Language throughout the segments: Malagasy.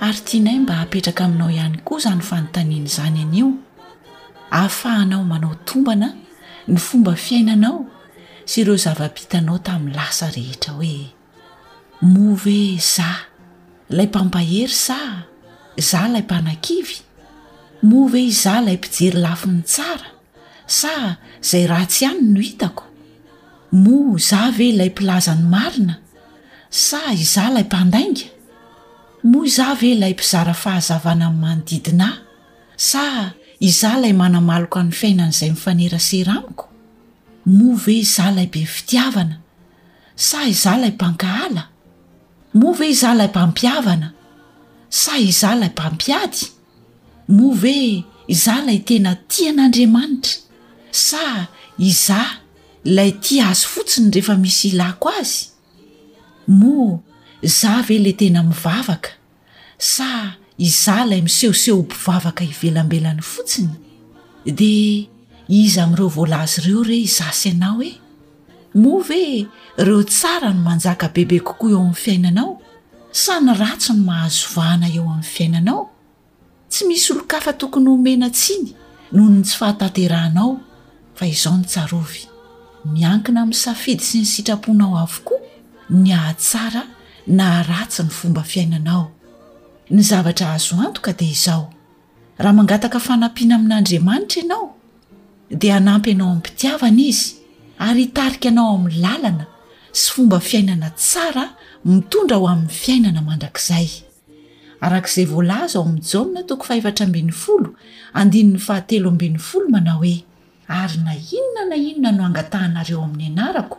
Ary tianay mba hapetraka aminao ihany koa izany fanontaniana izany anio, ahafahanao manao tombana ny fomba fiainanao sy ireo zava-bitanao tamin'ny lasa rehetra hoe, Moa ve izaho ilay mpampahery sa izaho ilay mpanakivy? Moa ve izaho ilay mpijery lafiny tsara? Sa izay ratsy ihany no hitako? Moa izaho ve ilay mpilaza ny marina? Sa izaho ilay mpandainga? Moa izaho ve ilay mpizara fahazavana amin'ny manodidina ahy? Sa izaho ilay manamaloka ny fiainan'izay mifanerasera amiko? Moa ve izaho ilay be fitiavana? Sa izaho ilay mpankahala? Moa ve izaho ilay mpampihavana? Sa izaho ilay mpampiady? Moa ve izaho ilay tena tia an'Andriamanitra, sa izaho ilay tia azy fotsiny rehefa misy ilako azy? Moa izaho ve ilay tena mivavaka, sa izaho ilay misehoseho ho mpivavaka ivelambelany fotsiny? Dia iza amin'ireo voalaza ireo re izaho sy ianao e? Moa ve ireo tsara no manjaka bebe kokoa eo amin'ny fiainanao, sa ny ratsy no mahazo vahana eo amin'ny fiainanao? Tsy misy olon-kafa tokony homena tsiny noho ny tsy fahatanterahanao, fa izao no tsarovy, miankina amin'ny safidy sy ny sitraponao avokoa ny hahatsara na haharatsy ny fomba fiainanao. Ny zavatra azo antoka dia izao, Raha mangataka fanampiana amin'Andriamanitra ianao, dia hanampy anao amim-pitiavana izy ary hitarika anao amin'ny lalana sy fomba fiainana tsara mitondra ho amin'ny fiainana mandrakizay. Araka izay voalaza ao amin'ny Jaona toko fahefatra ambin'ny folo andininy fahatelo ambin'ny folo manao hoe, Ary na inona na inona no angatahanareo amin'ny anarako,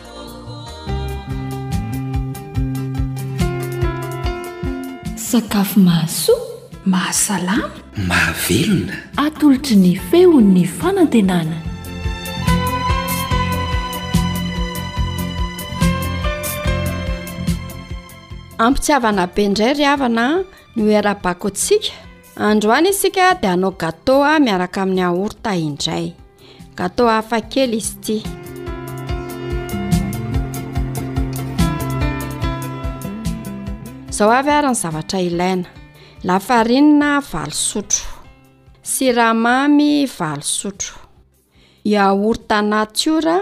Sakafo mahasoa, mahasalama, mahavelona. Atolotry ny feon'ny fanantenana. Ampitiavana be indray ry havana ny hoe ara-bako antsika. Androany isika dia hanao gâteau miaraka amin'ny yaourt indray. Gâteau hafa kely izy ity. Zao avy ary ny zavatra ilaina. Lafarinina valo sotro. Siramamy valo sotro. Yaourt natiora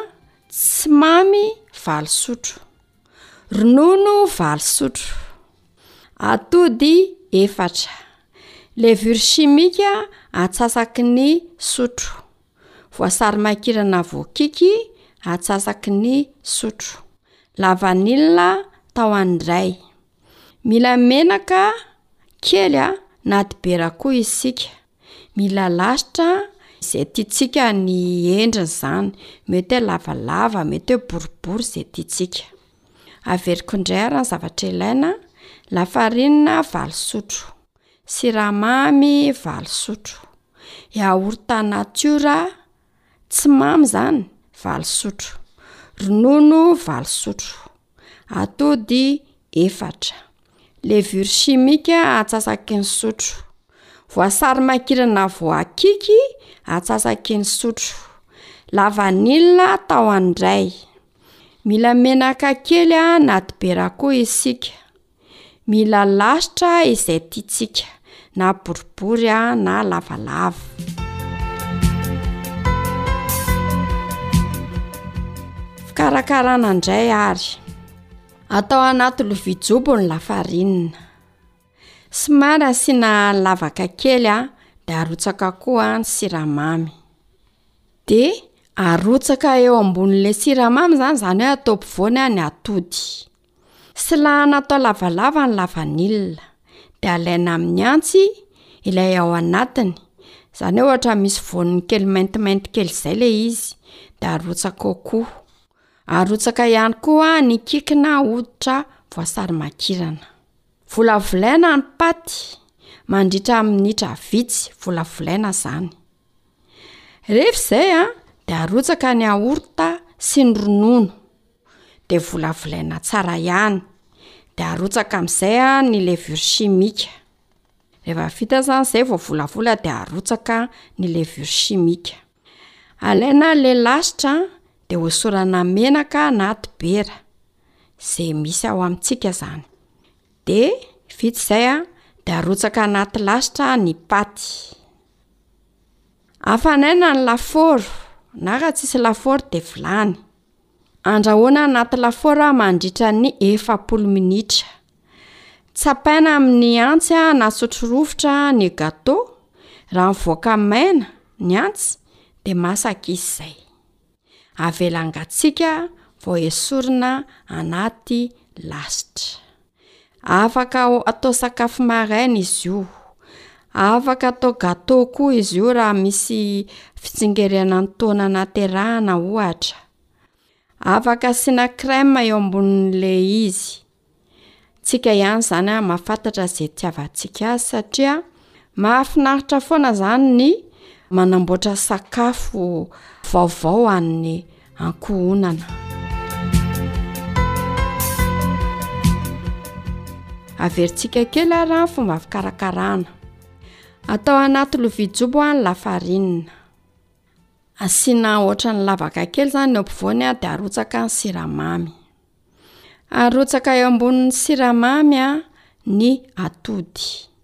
tsy mamy valo sotro. Ronono valo sotro. Atody efatra. Levure chimique atsasaky ny sotro. Voasary makirana voakiky atsasaky ny sotro. Lavanila tao an-dray. Mila menaka kely na dibera koa isika. Mila lasitra izay tiantsika ny endriny izany, mety hoe lavalava, mety hoe boribory izay tiantsika. Averiko indray ary ny zavatra ilaina, lafarinina valo sotro, siramamy valo sotro, yaourt nature Tsy mamy zany, valo sotro. Ronono, valo sotro. Atody, efatra. Levure chimique, atsasaky ny sotro. Voasary makirana voakiky, atsasaky ny sotro. Lavanila, tahony iray. Mila menaka kely na dibera koa isika. Mila lasitra izay tiantsika, na boribory na lavalava. Fikarakarana indray ary. Atao anaty lovia jobo ny lafarinina. Somary asiana lavaka kely a, dia arotsaka koa ny siramamy. Dia arotsaka eo ambonin'ilay siramamy izany, izany hoe atao ampovoany ny atody. Silahana atao lavalava ny lavanila, dia alaina amin'ny antsy ilay ao anatiny, izany hoe ohatra misy voaniny kely maintimainty kely izay ilay izy, dia arotsaka ao koa. Arotsaka ihany koa ny kiky na hoditra voasary makirana. Volavolaina ny paty mandritra ny minitra vitsy, volavolaina izany. Rehefa izay an, dia arotsaka ny yaourt sy ny ronono. dia volavolaina tsara ihany, dia arotsaka amin'izay ny levure chimique, rehefa vita izany izay vao volavola dia arotsaka ny levure chimique, alaina ilay lasitra dia hosorana menaka na dibera, izay misy ao amintsika izany, dia vita izay a, dia arotsaka anaty lasitra ny paty, afanaina ny lafaoro na raha tsisy lafaoro dia vilany. Andrahoina anaty lafaoro mandritra ny efapolo minitra. Tsapaina amin'ny antsy na sotro rovitra ny gateau, raha mivoaka maina ny antsy de masaka izy zay. Avela hangatsiaka vao esorina anaty lasitra. Afaka atao sakafo maraina izy io. Afaka atao gateau koa izy io raha misy fitsingerenan'ny taona nahaterahana ohatra. Afaka asiana crème eo ambonin'le izy. Tsika ihany zany a mahafantatra ze itiavantsika azy satria. Mahafinaritra foana izany ny manamboatra sakafo vaovao an'ny ankohonana. Averintsika kely ary ny fomba fikarakarana. Atao anaty lovia jobo ny lafarinina. Asiana ohatran'ny lavaka kely izany eo ampovoany dia arotsaka ny siramamy. Arotsaka eo ambonin'ny siramamy ny atody.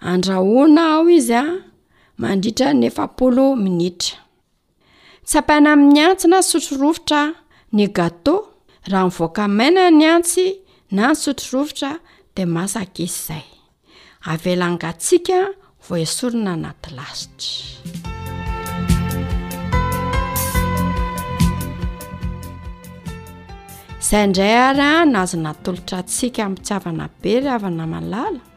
Andrahoina ao izy a mandritra ny efapolo minitra. Tsapaina amin'ny antsy na sotro rovitra ny gateau, raha mivoaka maina ny antsy na ny sotro rovitra dia masaka izy izay. Avela hangatsiaka vao esorina anaty lasitra. Izay indray ary an, azo natolotra antsika am-pitiavana be ry havana malala.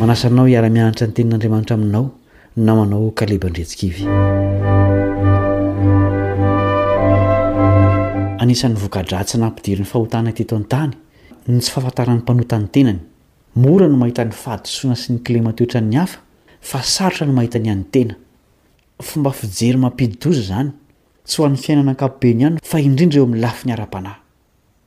Manasa anao hiara-mianatra ny Tenin'Andriamanitra aminao ny namanao Kaleba Andriantsikivy. Anisan'ny voka-dratsy nampidirin'ny fahotana teto an-tany ny tsy fahafantaran'ny mpanota ny tenany. Mora ny mahita ny fahadisoana sy ny kilema-toetran'ny hafa fa sarotra ny mahita ny an'ny tena. Fomba fijery mampidi-doza izany, tsy ho an'ny fiainana ankapobeny ihany fa indrindra eo amin'ny lafiny ara-panahy.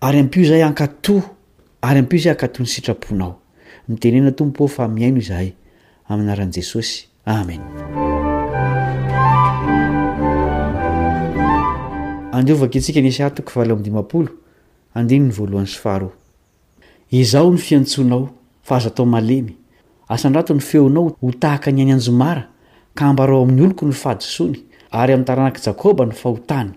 Ary ampio izahay hankatò, ary ampio izahay hankatò ny sitraponao. Mitenena Tompo ô fa mihaino izahay. Amin'ny anaran'i Jesosy. Amena. Andeha hovaky antsika ny Esaia toko fahavalo amby dimampolo, andininy voalohany sy faharoa. Ezaho ny fiantsoanao, fa aza atao malemy. Asandrato ny feonao ho tahaka ny an'i Anjomara, ka ambarao amin'ny oloko ny fahadisoany, ary amin'ny taranak'i Jakoba ny fahotany.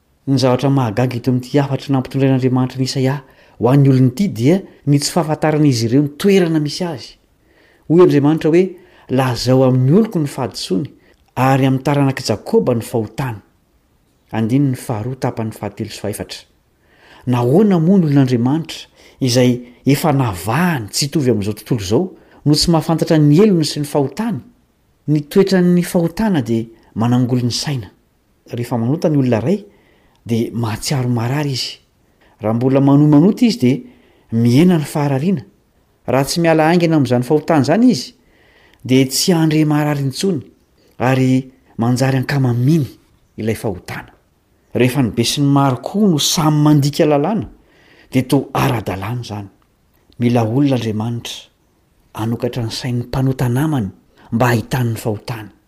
Ny zavatra mahagaga eto amin'ity hafatry ny nampitondrain'Andriamanitra an'i Isaia ho an'ny olony ity dia ny tsy fahafantaran'izy ireo ny toerana misy azy. Hoy Andriamanitra hoe, Lazao amin'ny oloko ny fahadisoany, ary amin'ny taranak'i Jakoba ny fahotany. Andininy faharoa tapany fahatelo sy fahefatra. Nahoana moa ny olon'Andriamanitra, izay efa navahany tsy hitovy amin'izao tontolo izao, no tsy mahafantatra ny helony sy ny fahotany? Ny toetran'ny fahotana dia manangoly ny saina. Rehefa manota ny olona iray dia mahatsiaro marary izy. Raha mbola manomanota izy dia mihena ny faharariana. Raha tsy miala haingana amin'izany fahotana izany izy dia tsy handre marary intsony ary manjary ankamaminy ilay fahotana. Rehefa ny besinimaro koa no samy mandika lalàna dia toa ara-dalàna izany. Mila olona Andriamanitra hanokatra ny sain'ny mpanota namany mba hahitany ny fahotany.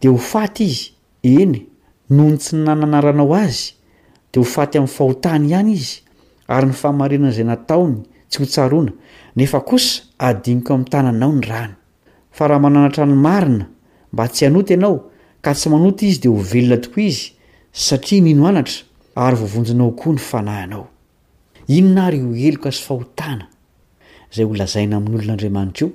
Dia ho faty izy, eny, noho ny tsy nananaranao azy, dia ho faty amin'ny fahotany ihany izy, ary ny fahamarinana izay nataony tsy ho tsaroana, nefa kosa hadinoko amin'ny tananao ny rany. Fa raha mananatra ny marina, mba tsy hanota ianao, ka tsy manota izy dia ho velona tokoa izy, satria mino anatra, ary voavonjinao koa ny fanahinao. Inona ary io heloka sy fahotana izay holazaina amin'olon'Andriamanitra io?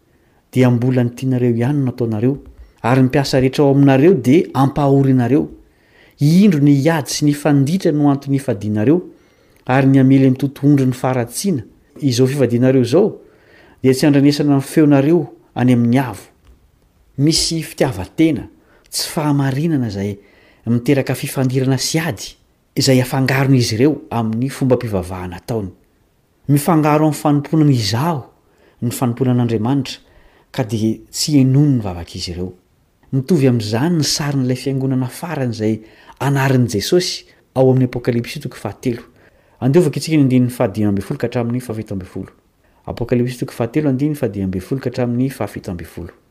dia mbola ny tianareo ihany no ataonareo ary ny mpiasa rehetra ao aminareo dia ampahorinareo. Indro ny hiady sy ny hifanditra no antony hifadianareo ary ny hamely amin'ny totohondrin'ny faharatsiana izao fifadianareo izao dia tsy handranesana ny feonareo any amin'ny avo. Misy fitiavan-tena, tsy fahamarinana izay miteraka fifandirana sy ady izay afangaron'izy ireo amin'ny fombam-pivavahana ataony. Mifangaro amin'ny fanompoana izaho ny fanompoana an'Andriamanitra ka dia tsy henoiny ny vavak'izy ireo. Mitovy amin'izany ny sarin'ilay fiangonana farany izay anarin'i Jesosy ao amin'ny Apokalypsy toko fahatelo. Andioviko isika ny andininy fahadimy ambin'ny folo ka hatramin'ny fahafito ambin'ny folo. Apokalypsy toko fahatelo andininy fahadimy ambin'ny folo ka hatramin'ny fahafito ambin'ny folo.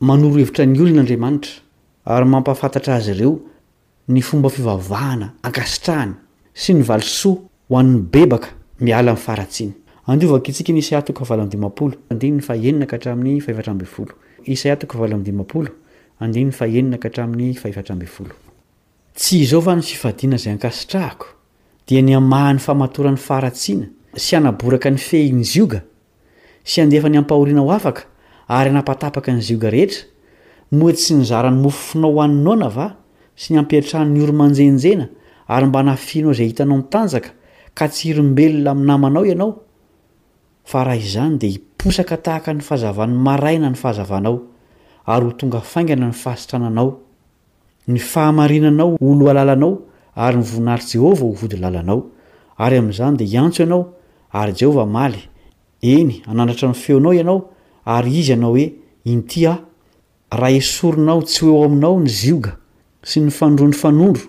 Manoro hevitra ny olona Andriamanitra ary mampahafantatra azy ireo ny fomba fivavahana ankasitrahany sy ny valisoa ho an'ny mibebaka miala amin'ny faharatsiana. Andiova ankitsiky ny Isaia toko fahavalo amby dimampolo, andininy fahenina ka hatramin'ny fahefatra ambin'ny folo. Isaia toko fahavalo amby dimampolo, andininy fahenina ka hatramin'ny fahefatra ambin'ny folo. Tsy izao va ny fifadiana izay ankasitrahako, dia ny hamaha ny famatoran'ny faharatsiana sy hanaboraka ny fehin'ny zioga? sy handefa ny ampahoriana ho afaka ary hanapatapaka ny zioga rehetra? Moa tsy nizara ny mofo fonao ho an'i Nona va? Sy ny hampiantrano ny oro-manjenjena ary mba nafihinao izay hitanao mitanjaka ka tsy hirombelona amin'ny namanao ianao? Fa raha izany dia hiposaka tahaka ny fazavan'ny maraina ny fahazavanao ary ho tonga faingana ny fahasitrananao. Ny fahamarinanao ho lohalalanao ary ny voninahitr'i Jehovah ho vody lalanao. Ary amin'izany dia hiantso ianao, ary Jehovah hamaly, eny, hanandratra ny feonao ianao, ary izy hanao hoe, Inty aho. Raha esorinao tsy ho eo aminao ny zioga sy ny fanondron'ny fanondro,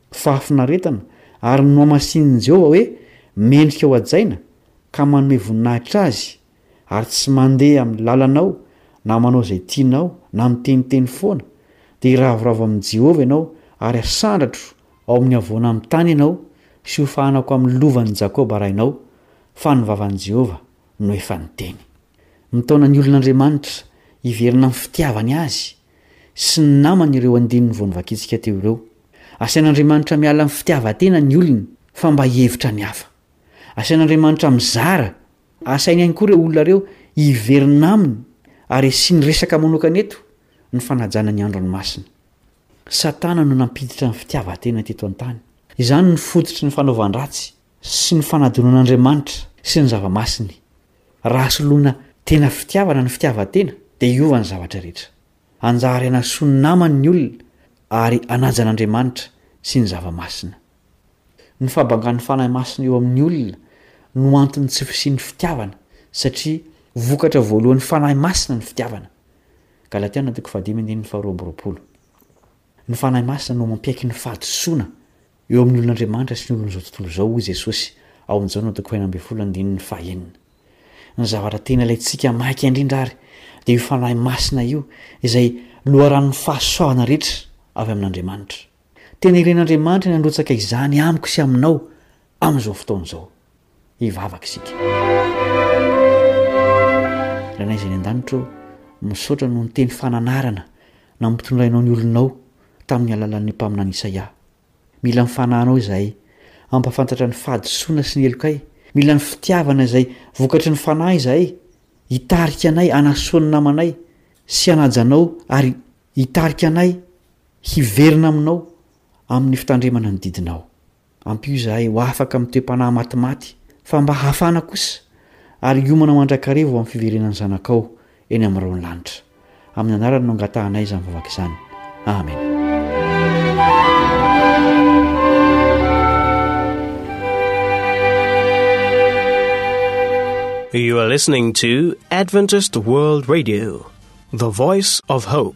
fahafinaretana ary nohamasinin'i Jehovah hoe mendrika ho hajaina ka manome voninahitra azy, ary tsy mandeha amin'ny lalanao na manao izay tianao na miteniteny foana, dia hiravoravo amin'i Jehovah ianao ary hasandratro ao amin'ny havoana amin'ny tany ianao sy hofahanako amin'ny lovan'i Jakoba rainao, fa ny vavan'i Jehovah no efa niteny. Mitaona ny olon'Andriamanitra hiverina amin'ny fitiavany azy. sy ny namany ireo andininy vao novakintsika teo ireo. Asain'Andriamanitra miala amin'ny fitiavan-tena ny olony fa mba hihevitra ny hafa. Asain'Andriamanitra mizara. Asainy ihany koa ireo olona ireo hiverina aminy ary asiany resaka manokana eto ny fanajana ny androny masina. Satana no nampiditra ny fitiavan-tena teto an-tany. Izany no fototry ny fanaovan-dratsy sy ny fanadinoan'Andriamanitra sy ny zava-masiny. Raha soloina tena fitiavana ny fitiavan-tena dia hiova ny zavatra rehetra. Hanjary hanasoa ny namany ny olona ary hanaja an'Andriamanitra sy ny zava-masina. Ny fahabangan'ny Fanahy Masina eo amin'ny olona no anton'ny tsy fisian'ny fitiavana satria vokatra voalohan'ny Fanahy Masina ny fitiavana. Galatiana toko fahadimy andininy faharoa amby roapolo. Ny Fanahy Masina no mampiaiky ny fahadisoana Eo amin'ny olon'Andriamanitra sy ny olon'izao tontolo izao, hoy Jesosy ao amin'ny Jaona toko fahenina ambin'ny folo andininy fahenina. Ny zavatra tena ilaintsika maika indrindra àry dia io fanahy masina io, izay loharanon'ny fahasoavana rehetra avy amin'Andriamanitra. Tena ilain'Andriamanitra ny handrotsaka izany amiko sy aminao amin'izao fotoana izao. hivavaka isika. Ranay izay any an-danitra ô, misaotra noho ny teny fananarana nampitondrainao ny olonao tamin'ny alalan'ny mpaminany Isaia. Mila ny fanahinao izahay hampafantatra ny fahadisoana sy ny helokay. Mila ny fitiavana izay vokatry ny fanahy izahay hitarika anay hanasoa ny namanay sy hanaja anao ary hitarika anay hiverina aminao amin'ny fitandremana ny didinao. Ampio izahay ho afaka amin'ny toe-panahy matimaty, fa mba hafana kosa, ary hiomana mandrakariva ho amin'ny fiverenan'ny Zanakao eny amin'ny rahon'ny lanitra. Amin'ny anarany no angatahanay izany vavaka izany. Amena. You are listening to Adventist World Radio, the voice of hope.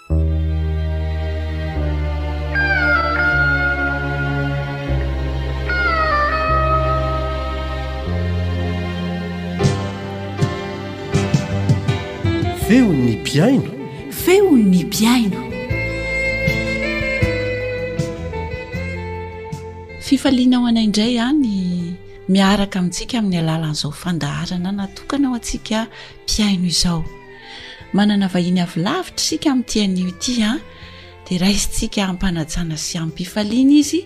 Feon'ny mpihaino. Feon'ny mpihaino. Fifaliana ho anay indray any miaraka amintsika amin'ny alalan'izao fandaharana natokana ho antsika mpihaino izao. Manana vahiny avy lavitra isika amin'ity anio ity an! Dia raisintsika ampanajana sy ampifaliana izy.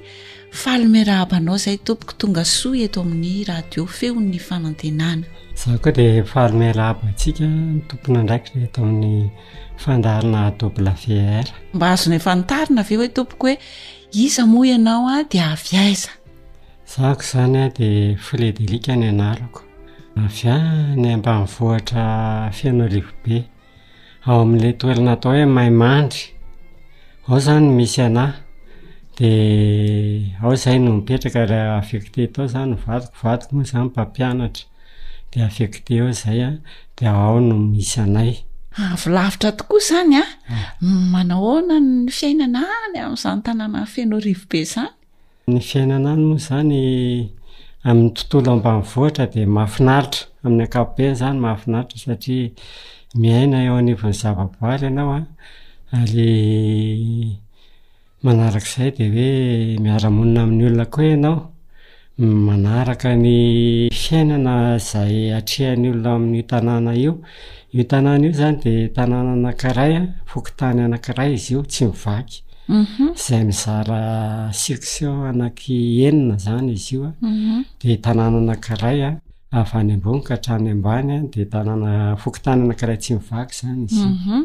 Faly miarahaba anao izay tompoko tonga soa eto amin'ny radio feon'ny fanantenana. Izaho koa dia faly miarahaba antsika ny tompon'andraikitra eto amin'ny fandaharana AWR. Mba azonay fantarina ve hoe tompoko hoe iza moa ianao dia avy aiza? Izaho aky izany an dia Frederic ny anarako. Avy any ambanivohitra feno rivobe. Ao amin'ilay toerana atao hoe Maimandry. Ao izany no misy anà. Dia ao izahay no mipetraka raha affecté tao izany ny vadiko. Ny vadiko moa izany mpampianatra. Dia affecté ao izahay an, dia ao no misy anay. Avy lavitra tokoa izany an! Manao ahoana ny fiainana any amin'izany tanàna feno rivobe izany? Ny fiainana any moa izany amin'ny tontolo ambanivohitra dia mahafinaritra, amin'ny ankapobeny izany mahafinaritra satria miaina eo anivon'ny zavaboary ianao an, ary manaraka izay dia hoe miara-monina amin'ny olona koa ianao, manaraka ny fiainana izay atrehan'ny olona amin'io tanàna io. Io tanàna io zany de tanàna anankiray a, fokontany anankiray izy io tsy mivaky, izay mizara section anaky enina zany izy io a, de tanàna anankiray a, avy any ambony ka hatrany ambany a, de tanàna fokontany anankiray tsy mivaky zany izy io.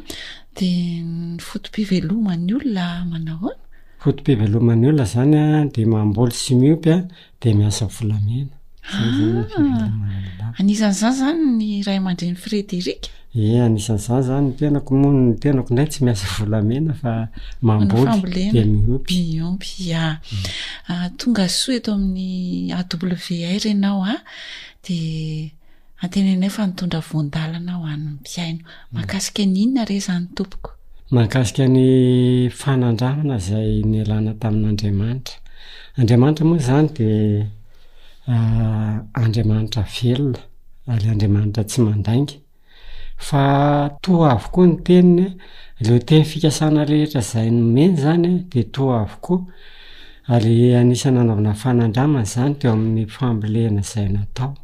De ny foto-piveloman'ny olona manao ahoana? Foto-piveloman'ny olona zany a de mamboly sy miompy a. de miasa volamena ah! anisan'izany zany ny ray aman-dreny frederic e anisan'izany zany ny tenako moa ny tenako indray tsy miasa volamena fa mamboly de miompy miompy ya mm. ah, tonga soa eto amin'ny awr ianao a ah. de Antenainay fa nitondra voan-dalana ho an'ny mpihaino. Mahakasika ny inona re izany tompoko? Mahakasika ny fanandramana izay nialana tamin'Andriamanitra. Andriamanitra moa izany dia Andriamanitra velona ary Andriamanitra tsy mandainga. Fa toa avokoa ny teniny, ireo teny fikasana rehetra izay nomeny izany dia toa avokoa, ary anisany nanaovana fanandramana izany teo amin'ny fambolena izay natao.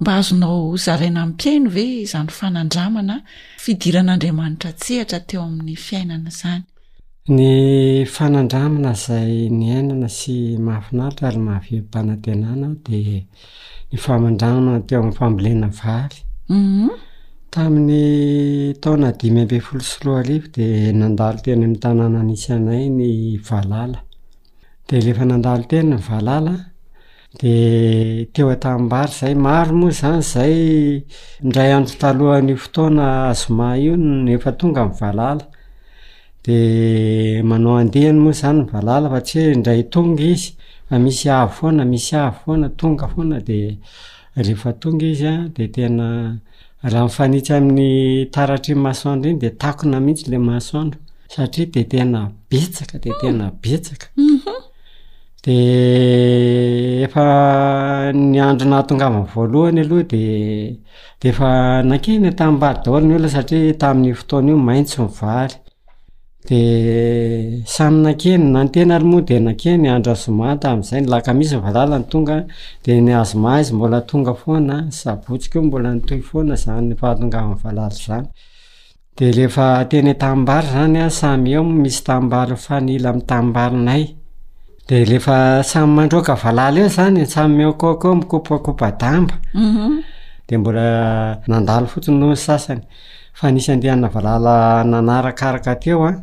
Mba azonao zaraina amin'ny mpihaino ve izany fanandramana fidiran'Andriamanitra an-tsehatra teo amin'ny fiainana izany? Ny fanandramana izay niainana sy mahafinaritra ary mahavimbim-panantenana dia ny famindramina teo amin'ny fambolena vary. Mhm. Tamin'ny taona dimy ambin'ny folo sy roa arivo dia nandalo teny amin'ny tanàna nisy anay ny valala. Dia rehefa nandalo teny ny valala dia teo an-tanimbary izay. Maro moa izany izay indray andro talohan'io fotoana zoma io no efa tonga ny valala. Dia manao andiany moa izany ny valala fa tsy hoe indray tonga izy fa misy avy foana, misy avy foana, tonga foana dia rehefa tonga izy an, dia tena raha mifanitsy amin'ny taratry ny masoandro iny dia takona mihintsy ilay masoandro satria dia tena betsaka dia tena betsaka dia efa ny andro nahatongavany voalohany aloha dia Dia efa nankeny tanim-bary daholo ny olona satria tamin'io fotoana io maitso ny vary. Dia samy nankeny, na ny tena ary moa dia nankeny andro zoma tamin'izay, ny alakamisy ny valala no tonga, dia ny azoma izy mbola tonga foana, ny sabotsy koa mbola nitohy foana izany fahatongavan'ny valala izany. Dia rehefa teny an-tanimbary izany an, samy eo misy tanimbary mifanila amin'ny tanimbarinay. Dia rehefa samy mandroaka valala eo izany e, samy mihoakoaka eo mikopakopa-damba. Dia mbola nandalo fotsiny hono ny sasany. Fa nisy andiana valala nanarakaraka teo an.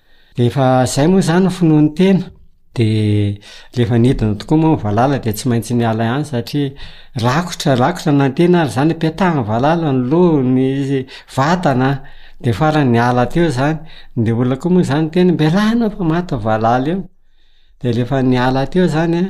Rehefa izay moa izany ny finoan'ny tena, dia rehefa nidina tokoa moa ny valala dia tsy maintsy niala ihany satria rakotra, rakotra na ny tena ary izany, petahan'ny valala ny loha, ny vatana, dia farany niala teo izany. Ilay olona koa moa izany niteny hoe, mba ialao fa maty ny valala eo. Dia rehefa niala teo izany an.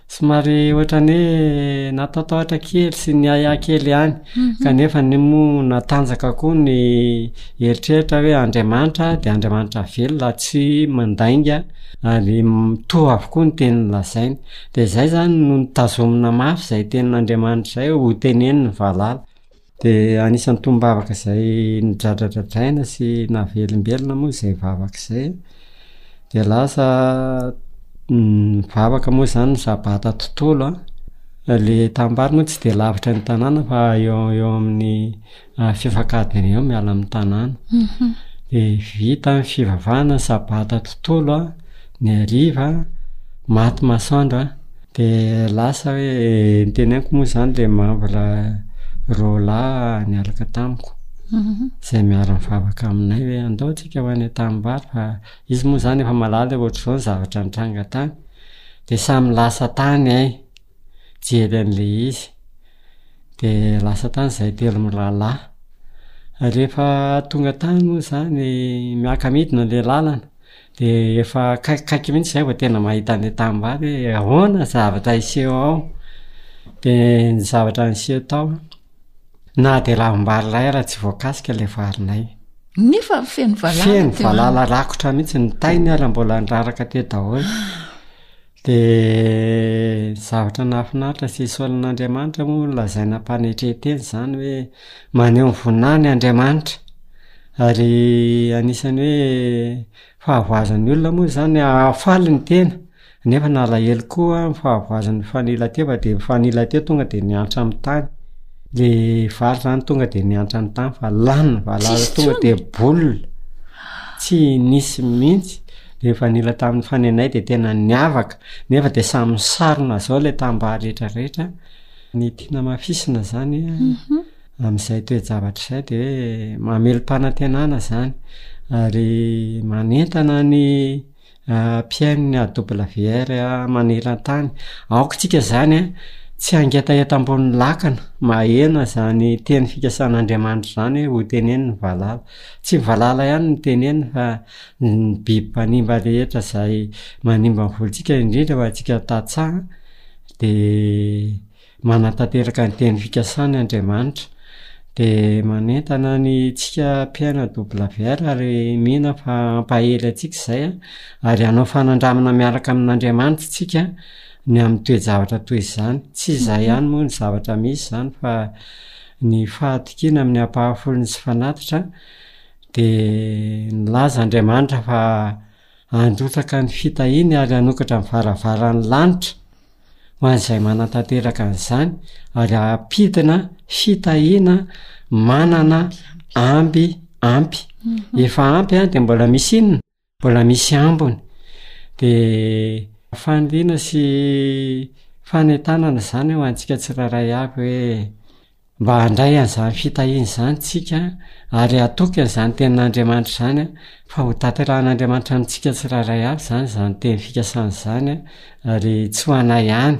Somary ohatran'ny hoe natahotahotra kely sy niahiahy kely ihany, kanefa anie moa natanjaka koa ny hieritreritra hoe Andriamanitra dia Andriamanitra velona tsy mandainga ary mitovy avokoa ny teny nolazainy. Dia izay izany no nitazomina mafy izay tenin'Andriamanitra izay hoteneniny valala. Dia anisan'ny tombavaka izay nodradradradraina sy navelombelona moa izay vavaka izay an, dia lasa ny vavaka moa izany ny sabata tontolo an, ilay tanimbary moa tsy dia lavitra ny tanàna fa eo eo amin'ny fifankadiny eo miala amin'ny tanàna, dia vita ny fivavahana ny sabata tontolo an, ny hariva an, maty masoandro an. Dia lasa hoe teneniko moa izany ilay mambra roa lahy niaraka tamiko. Mhm. izay miara-mivavaka aminay hoe andao tsika ho any an-tanimbary fa izy moa izany efa malala hoe ohatr'izao ny zavatra nitranga tany. Dia samy lasa tany ay, hijery an'ilay izy. Dia lasa tany izahay telo mirahalahy. Ary rehefa tonga tany moa izany, miaka midina ilay lalana. Dia efa akaikikaiky mihitsy izay vao tena mahita ny tanimbary hoe ahoana ny zavatra hiseho ao. Dia ny zavatra niseho tao, na dia lavim-bary iray aza tsy voakasika ilay varinay. Nefa feno valala teo aminy. Feno valala rakotra mihitsy, ny tainy aza mbola niraraka teo daholo. Dia zavatra nahafinaritra sy soalan'Andriamanitra moa no lazaina am-panetrentena izany hoe maneho ny voninahiny Andriamanitra. Ary anisan'ny hoe fahavoazan'ny olona moa izany ny hahafaly ny tena, nefa nalahelo koa ny fahavoazan'ny mifanila teo fa dia mifanila teo tonga dia nihantra amin'ny tany. Ilay vary izany tonga dia nihantra amin'ny tany fa lany ny valala tonga dia boule. Tsy nisy mihitsy. Dia vanila tamin'ny fanenay dia tena niavaka, nefa dia samy misarona zao ilay tanimbary rehetra rehetra, ny tia namafisina zany mhm. amin'izay toe-javatra izay dia hoe mamelom-panantenana zany, ary manentana ny ah, mpiaino ny AWR maneran-tany, aokantsika zany an, eh, tsy hangetaheta ambon'ny lakana mahena zany teny fikasan'andriamanitra zany ho teneny ny valala tsy ny valala ihany ny teneny fa Ny biby mpanimba rehetra izay manimba ny volontsika, indrindra ho antsika tantsaha, dia manatanteraka ny teny fikasany Andriamanitra. Dia manentana antsika mpihaino AWR ary mino aho fa hampahery antsika izay an, ary hanao fanandramana miaraka amin'Andriamanitra isika ny amin'ny toe-javatra toy izany. Tsy izay ihany moa ny zavatra misy izany fa ny fahatokiana amin'ny ampahafolony sy fanatitra, Dia nilaza Andriamanitra fa handrotsaka ny fitahiany ary hanokatra ny varavaran'ny lanitra ho an'izay manantanteraka an'izany, ary hampidina fitahiana manana amby ampy. Mhm. Efa ampy an, dia mbola misy inona? Mbola misy ambiny. Dia fandriana sy fanentanana izany ho antsika tsirairay avy hoe mba handray an'izany fitahiana izany isika ary hatoky an'izany tenin'Andriamanitra izany fa ho tanterahin'Andriamanitra amintsika tsirairay avy izany izany teny fikasana izany ary tsy ho anay ihany.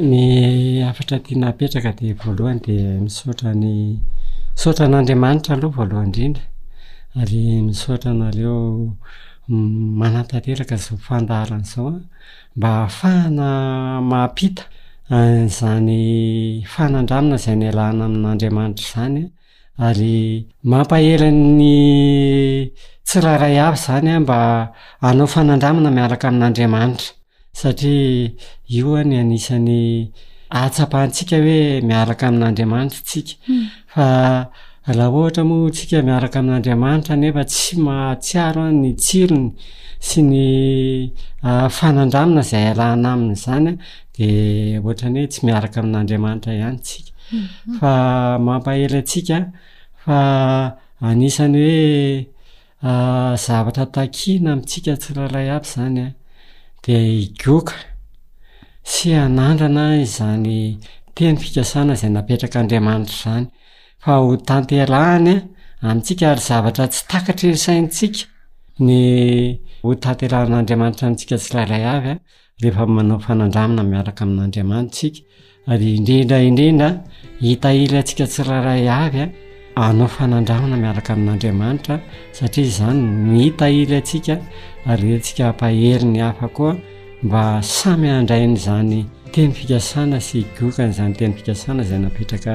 Ny hafatra tiana hapetraka dia voalohany dia misaotra ny misaotra an'Andriamanitra aloha voalohany indrindra ary misaotra anareo manatanteraka izao fandaharana izao an, mba ahafahana mampita an'izany fanandramana izay nialana amin'Andriamanitra izany ary mampahery ny tsirairay avy izany an mba hanao fanandramana miaraka amin'Andriamanitra. Satria io ny anisan'ny ahatsapantsika hoe miaraka amin'Andriamanitra tsika. Hmm. Fa raha ohatra moa tsika miaraka amin'Andriamanitra nefa tsy mahatsiaro an ny tsirony sy ny ah, fanandramina izay arahana aminy izany an, dia ohatrany hoe tsy miaraka amin'Andriamanitra ihany tsika. Hmm. Fa mampahery antsika fa anisan'ny hoe A zavatra takiana amintsika tsirairay aby izany an, dia higoka sy hanandrana izany teny fikasana izay napetrak'Andriamanitra izany, fa ho tanterahany amintsika ary zavatra tsy takatry ny saintsika ny ho tanterahin'Andriamanitra amintsika tsirairay avy an. rehefa manao fanandramana miaraka amin'Andriamanitra isika ary indrindra indrindra hitahiry antsika tsirairay avy a anao fanandramana miaraka amin'Andriamanitra satria izany no hitahiry antsika ary entsika hampahery ny hafa koa mba samy handrain'izany teny fikasana sy gokany izany teny fikasana izay napetraka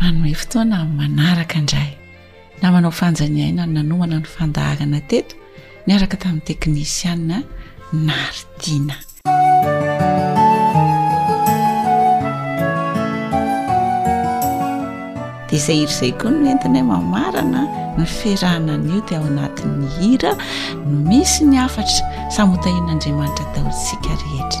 Manohy fotoana amin'ny manaraka indray. Namanao Fanja Niaina no nanomana ny fandaharana teto niaraka tamin'ny teknisiana Naritina. dia izay hira izay koa no entinay mamarana ny ferana an'io dia ao anatin'ny hira no misy ny hafatra samy hotahian'Andriamanitra daholo isika rehetra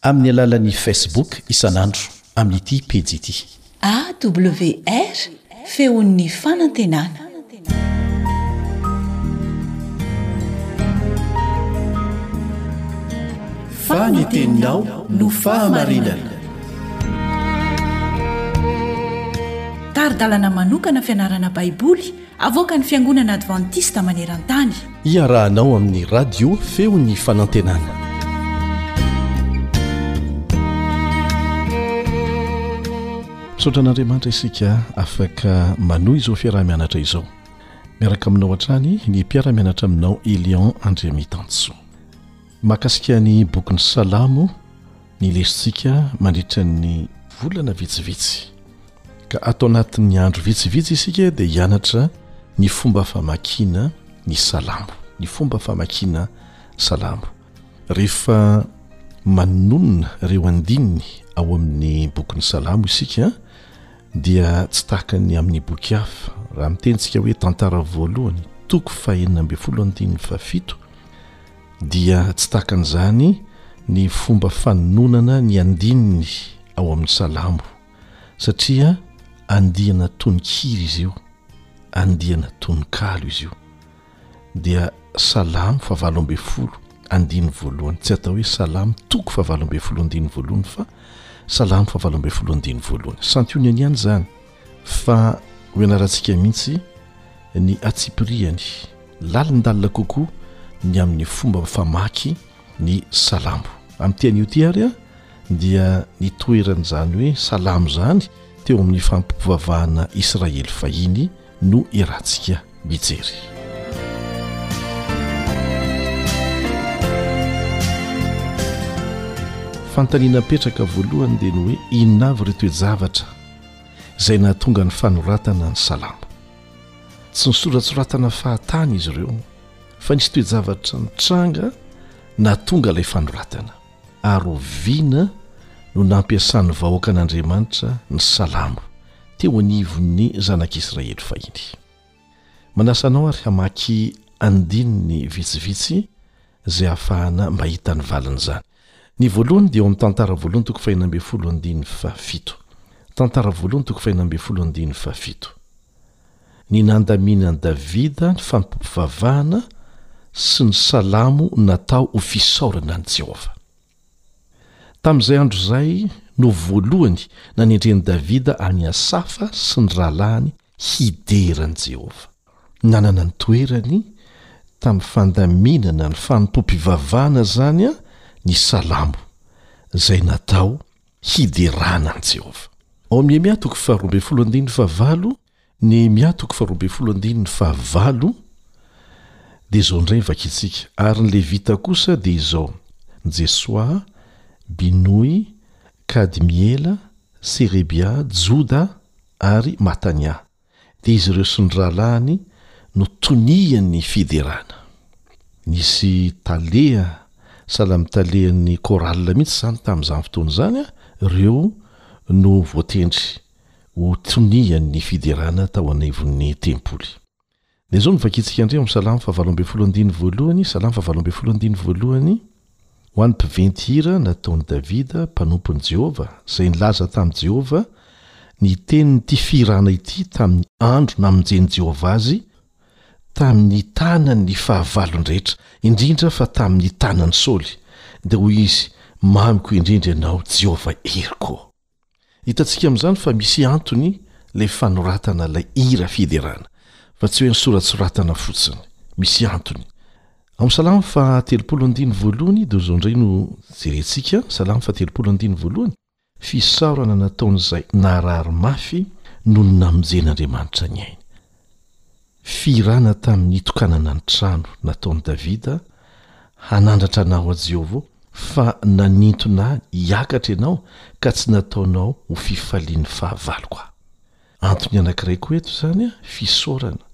Amin'ny alalan'ny Facebook isan'andro amin'ity pejy ity. AWR, feon'ny fanantenana. Fa ny teninao no fahamarinana. Tari-dalana manokana fianarana Baiboly Avoakan'ny Fiangonana Advantista maneran-tany. Iarahanao amin'ny Radio Feon'ny Fanantenana. Misaotra an'Andriamanitra isika afaka manohy izao fiaraha-mianatra izao. Miaraka aminao hatrany ny mpiara-mianatra aminao Elion Andriamitansoa. Makasika ny bokin'ny Salamo ny lesintsika mandritra ny volana vitsivitsy ka ato anatin'ny andro vitsivitsy isika dia hianatra ny fomba famakiana ny salamo ny fomba famakiana salamo rehefa manonona ireo andininy ao amin'ny bokin'ny salamo isika dia tsy tahaka ny amin'ny boky hafa raha mitentsika hoe tantara voalohany toko fahenina ambin'ny folo andininy fafito dia tsy tahaka an'izany ny fomba fanononana ny andininy ao amin'ny salamo satria andiana tononkira izy io, andiana tononkalo izy io. Dia salamo fahavalo ambin'ny folo andininy voalohany, tsy atao hoe salamo toko fahavalo ambin'ny folo andininy voalohany fa salamo fahavalo ambin'ny folo andininy voalohany. Santionany ihany izany. fa ho ianarantsika mihitsy ny atsipirihany lalindalina kokoa ny amin'ny fomba mifamaky ny salamo amin'ity anio ity ary a dia nitoeran'izany hoe salamo izany teo amin'ny fampimpivavahana israely fahiny no iarahantsika mijery fantaniana apetraka voalohany dia ny hoe inona avy ireo toe-javatra izay nahatonga ny fanoratana ny Salamo. Tsy nisoratsoratana fahatany izy ireo, fa nisy toe-javatra nitranga nahatonga ilay fanoratana, ary oviana no nampiasan'ny vahoakan'Andriamanitra ny Salamo teo anivon'ny zanak'Israely fahiny? Manasa anao àry hamaky andininy vitsivitsy izay hahafahana mahita ny valin'izany. Ny voalohany dia eo amin'ny Tantara voalohany toko fahena ambin'ny folo andininy fahafito. Tantara voalohany toko fahena ambin'ny folo andininy fahafito. Ny nandaminan'i Davida ny fampivavahana sy ny salamo natao ho fisaorana an'i Jehovah. Tamin'izay andro izay no voalohany nanendren'i Davida an'i Asafa sy ny rahalahiny hidera an'i Jehovah. Nanana ny toerany tamin'ny fandaminana ny fanompoam-pivavahana izany ny Salamo, izay natao hiderana an'i Jehovah. Ao amin'ny Nehemia toko faharoa ambin'ny folo andininy fahavalo, Nehemia toko faharoa ambin'ny folo andininy fahavalo, dia izao indray ny vakintsika, Ary ny Levita kosa dia izao, Jesoa, Binoi, Kadmiela, Serebia, Joda ary Matania, dia izy ireo sy ny rahalahiny no tonian'ny fiderana. Nisy taleha, salam-talehan'ny chorale mihitsy izany tamin'izany fotoana izany, ireo no voatendry ho tonian'ny fiderana tao anivon'ny tempoly. Dia izao no vakintsika indray ao amin'ny Salamo faha valo ambin'ny folo andininy voalohany, Salamo faha valo ambin'ny folo andininy voalohany, ho an'ny mpiventy hira nataon'i Davida mpanompon'i Jehovah, izay nilaza tamin'i Jehovah ny tenin'ity fihirana ity tamin'ny andro namonjen'i Jehovah azy tamin'ny tanany fahavalony rehetra, indrindra fa tamin'ny tanan'i Saoly, dia hoy izy, Mamiko indrindra ianao, Jehovah heriko. Hitantsika amin'izany fa misy antony ilay fanoratana ilay hira fiderana, fa tsy hoe ny soratsoratana fotsiny. Misy antony. Ao amin'ny Salamo faha telopolo andiny voalohany dia izao indray no jerentsika, Salamo faha telopolo andiny voalohany, Fisaorana nataon'izay narary mafy noho ny namonjen'Andriamanitra ny ainy. Fihirana tamin'ny hitokanana ny trano nataon'i Davida hanandratra anao aho Jehovah fa nanintona ahy hiakatra ianao ka tsy nataonao ho fifalian'ny fahavaloko aho. Antony anankiray koa eto izany fisaorana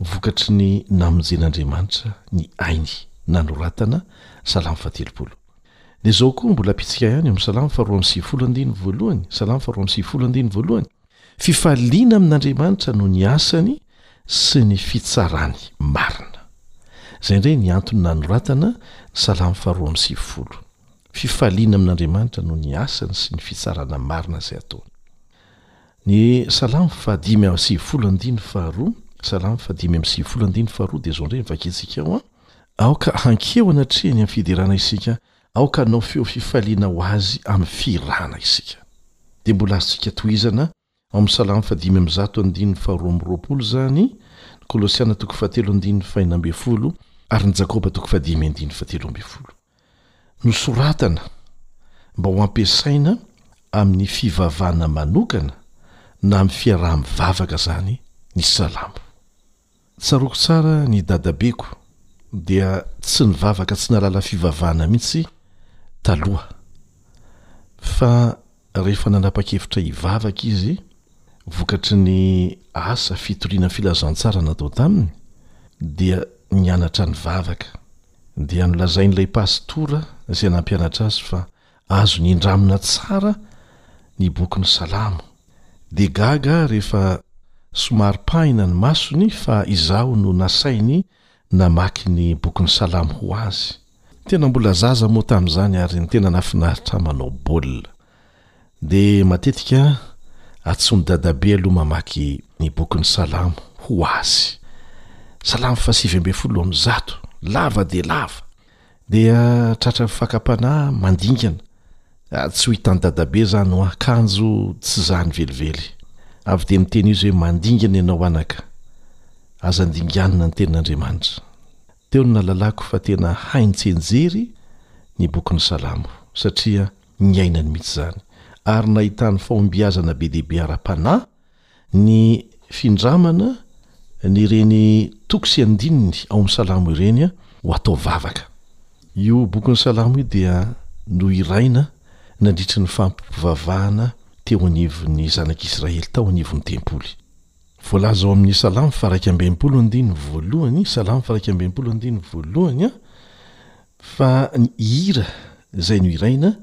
vokatry ny namonjen'Andriamanitra ny ainy nanoratana salamo fahatelopolo. Dia izao koa mbola ampitsika ihany ao amin'ny salamo faharoa amby sivifolo andiny voalohany, salamo faharoa amby sivifolo andiny voalohany, Fifaliana amin'Andriamanitra noho ny asany sy ny fitsarany marina. Izay indray ny antony nanoratana ny Salamo faharoa amby sivifolo. Fifaliana amin'Andriamanitra noho ny asany sy ny fitsarana marina izay ataony. Ny Salamo fahadimy amby sivifolo andininy faharoa, Salamo fahadimy amby sivifolo andininy faharoa dia izao indray no vakintsika ao an, Aoka hankeo anatrehan'ny amin'ny fiderana isika Aoka hanao feo fifaliana ho Azy amin'ny fihirana isika. Dia mbola azontsika tohizana ao amin'ny Salamo fahadimy amby zato andininy faharoa amby roapolo izany, ny Kolosiana toko fahatelo andininy fahena ambin'ny folo ary ny Jakoba toko fahadimy andininy fahatelo ambin'ny folo. Nosoratana mba ho ampiasaina amin'ny fivavahana manokana na amin'ny fiaraha-mivavaka izany ny Salamo. Tsaroako tsara ny dadabeko dia tsy nivavaka tsy nahalala fivavahana mihitsy taloha fa rehefa nanapa-kevitra hivavaka izy vokatry ny asa fitoriana filazantsara natao taminy dia nianatra nivavaka dia nolazain'ilay pasitora izay nampianatra azy fa Azo nindramina tsara ny bokin'ny Salamo. Dia gaga aho rehefa somary pahina ny masony fa izaho no nasainy namaky ny bokin'ny Salamo ho azy. Tena mbola zaza moa tamin'izany ary ny tena nahafinaritra ahy manao baolina. Dia matetika antson'i Dadabe aloha mamaky ny bokin'ny Salamo ho azy. Salamo fahasivy ambin'ny folo amby zato, lava dia lava. Dia tratran'ny fakam-panahy mandingana, tsy ho hitan'i Dadabe izany hoa, kanjo tsy izany velively. Avy dia miteny izy hoe, Mandingana ianao anaka, aza andinganina ny tenin'Andriamanitra. Teo no nahalalako fa tena hainy tsy enjery ny bokin'ny Salamo, satria niainany mihitsy izany, ary nahitany fahombiazana be dia be ara-panahy, Ny findramana ny ireny toko sy andininy ao amin'ny Salamo ireny ho atao vavaka. Io bokin'ny Salamo io dia nohiraina nandritry ny fampivavahana teo anivon'ny zanak'Israely tao anivon'ny tempoly. Voalaza ao amin'ny Salamo faha-iraika amby enimpolo andininy voalohany, Salamo faha-iraika amby enimpolo andininy voalohany, Fa ny hira izay nohiraina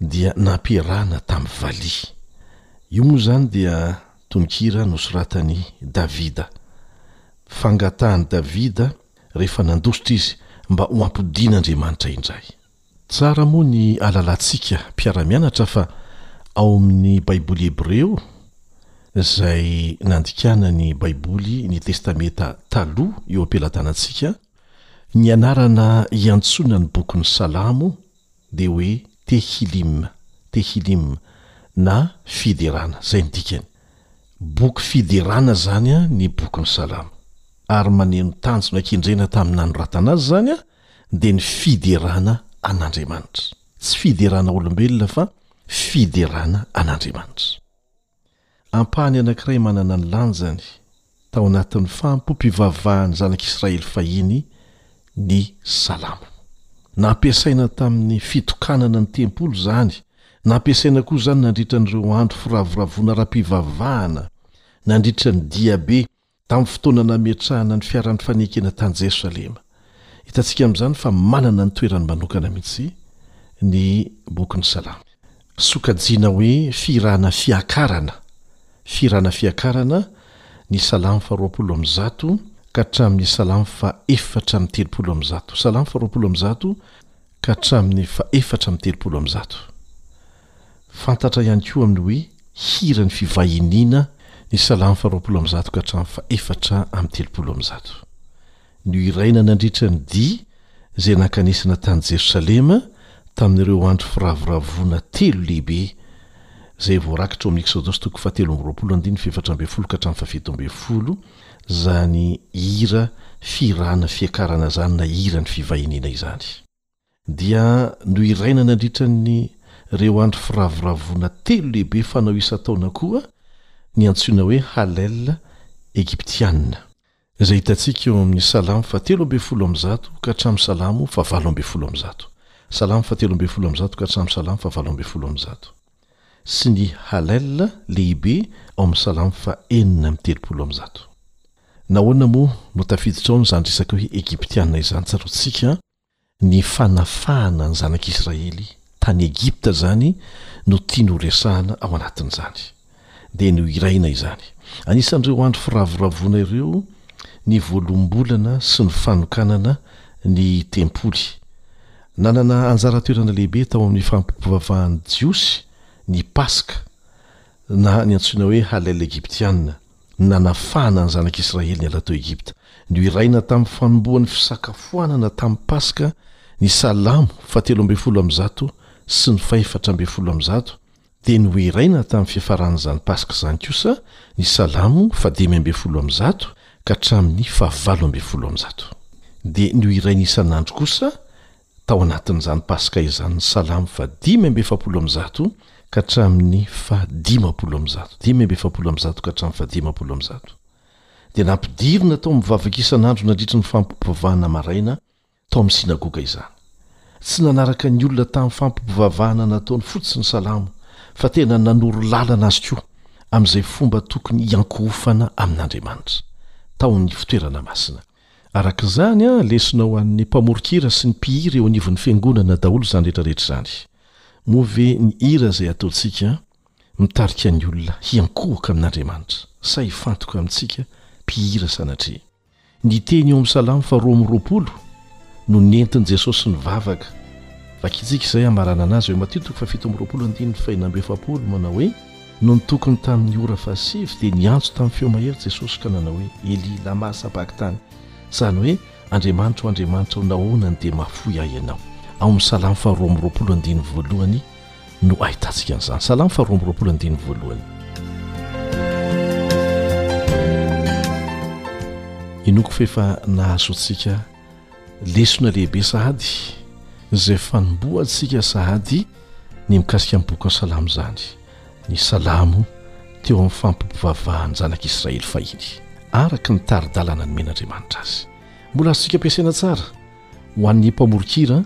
dia nampiarahana tamin'ny valiha. Io moa izany dia tononkira nosoratan'i Davida. Fangatahan'i Davida rehefa nandositra izy mba ho ampodian'Andriamanitra indray. Tsara moa ny ahalalantsika mpiara-mianatra fa ao amin'ny Baiboly hebreo, izay nandikana ny Baiboly ny Testamenta Taloha eo am-pelatanantsika, Ny anarana iantsoana ny bokin'ny Salamo dia hoe Tehillim, Tehillim, na Fiderana, izay ny dikany. Boky fiderana izany ny bokin'ny Salamo. Ary maneno tanjona kendrena tamin'ny nanoratana azy izany dia ny fiderana an'Andriamanitra. Tsy fiderana olombelona fa fiderana an'Andriamanitra. Ampahany anankiray manana ny lanjany tao anatin'ny fahampoam-pivavahan'ny Zanak'Israely fahiny ny Salamo. Nampiasaina tamin'ny fitokanana ny tempoly izany, nampiasaina koa izany nandritra an'ireo andro firavoravoana ara-pivavahana nandritra ny diabe Tamin'ny fotoana nametrahana ny Fiaran'ny Fanekena tany Jerosalema. Hitantsika amin'izany fa manana ny toerany manokana mihitsy ny Bokin'ny Salamo. Sokajiana hoe fihirana fiakarana, fihirana fiakarana, ny Salamo faharoapolo amby zato ka hatramin'ny Salamo fahefatra amby telopolo amby zato, Salamo faharoapolo amby zato ka hatramin'ny fahefatra amby telopolo amby zato. Fantatra ihany koa amin'ny hoe hiran'ny fivahiniana ny Salamo faha roapolo amby zato ka hatramin'ny faha efatra amby telopolo amby zato. Nohiraina nandritra ny dihy izay nankanesana tany Jerosalema tamin'ireo andro firavoravoana telo lehibe izay voarakitra ao amin'ny Eksaodosy toko faha telo amby roapolo andininy faha efatra ambin'ny folo ka hatramin'ny faha fito ambin'ny folo izany hira fihirana fiakarana izany na hiran'ny fivahiniana izany. dia nohiraina nandritra ny reo andro firavoravoana telo lehibe fanao isan-taona koa ny antsoina hoe Hallel Egyptiana, izay hitantsika eo amin'ny Salamo faha telo ambin'ny folo amby zato ka hatramin'ny Salamo faha valo ambin'ny folo amby zato Salamo faha telo ambin'ny folo amby zato ka hatramin'ny Salamo faha valo ambin'ny folo amby zato. sy ny Hallel lehibe ao amin'ny Salamo fa enina amby telopolo amby zato. Nahoana moa no tafiditra ao amin'izany resaka hoe Egyptiana izany? Tsaroantsika ny fanafahana ny zanak'Israely tany Egypta izany no tiany ho resahana ao anatin'izany. Dia nohiraina izany. Anisan'ireo andro firavoravoana ireo ny voaloham-bolana sy ny fanokanana ny tempoly. Nanana anjara toerana lehibe tao amin'ny fampivavahan'ny Jiosy ny Paska, na ny antsoina hoe Halel Egyptiana, ny nanafahana ny Zanak'Israely niala tao Egypta. Nioiraina tamin'ny fanombohan'ny fisakafoanana tamin'ny Paska ny Salamo fahatelo ambin'ny folo amby zato sy ny fahefatra ambin'ny folo amby zato, Dia nohiraina tamin'ny fiafaran'izany Paska izany kosa ny Salamo fahadimy ambin'ny folo amby zato ka hatramin'ny fahavalo ambin'ny folo amby zato. Dia nohiraina isan'andro kosa tao anatin'izany Paska izany ny Salamo fahadimy amby efapolo amby zato ka hatramin'ny fahadimampolo amby zato, dimy amby efapolo amby zato ka hatramin'ny fahadimampolo amby zato. Dia nampidirina tao amin'ny vavaka isan'andro nandritry ny fampivavahana maraina Tao amin'ny synagoga izany. Tsy nanaraka ny olona tamin'ny fampivavahana nataony fotsiny Salamo fa tena nanoro lalana azy koa amin'izay fomba tokony hiankohofana amin'Andriamanitra, tao amin'ny fitoerana masina. Araka izany, lesona ho an'ny mpamoron-kira sy ny mpihira eo anivon'ny Fiangonana daholo izany rehetra rehetra izany. Moa ve ny hira izay ataontsika mitarika ny olona hiankohoka amin'Andriamanitra sa hifantoka amintsika mpihira sanatria? Ny teny eo amin'ny Salamo faharoa amby roapolo no nentin'i Jesosy nivavaka. Vakintsika izay hamaranana azy ao Matio toko fahafito amby roapolo andininy fahenina amby efapolo manao hoe, Nony tokony tamin'ny ora fahasivy dia niantso tamin'ny feo mahery Jesosy ka nanao hoe, Eli, lama sabaktany? izany hoe, Andriamanitro, Andriamanitro, nahoana no dia mahafoy ahy Ianao? Ao amin'ny Salamo faharoa amby roapolo andininy voalohany. no hahitantsika an'izany. Salamo faha roa amby roapolo andininy voalohany. Inoako fa efa nahazoantsika lesona lehibe sahady izay fanombohantsika sahady ny mikasika ny bokin'ny salamo izany. Ny salamo teo amin'ny fampivavan'ny zanak'Israely fahiny araka ny tari-dalana nomen'Andriamanitra azy. Mbola azontsika ampiasaina tsara. Ho an'ny mpamoron-kira,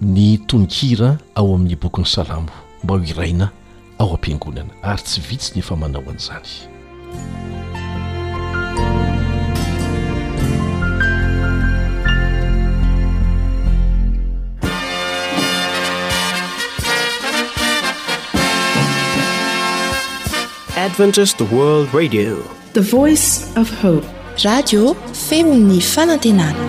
ny tononkira ao amin'ny bokin'ny Salamo mba ho hiraina ao am-piangonana, ary tsy vitsy ny efa manao an'izany. Adventist World Radio. The voice of hope. Radio feon'ny fanantenana.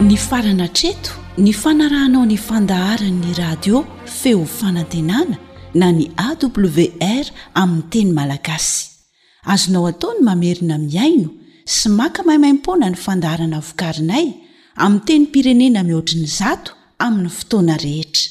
Nifarana hatreto ny fanarahanao ny fandaharan'ny radio feo fanantenana na ny AWR amin'ny teny malagasy. Azonao atao ny mamerina mihaino sy maka maimaimpoana ny fandaharana vokarinay amin'ny tenim-pirenena mihoatry ny zato amin'ny fotoana rehetra.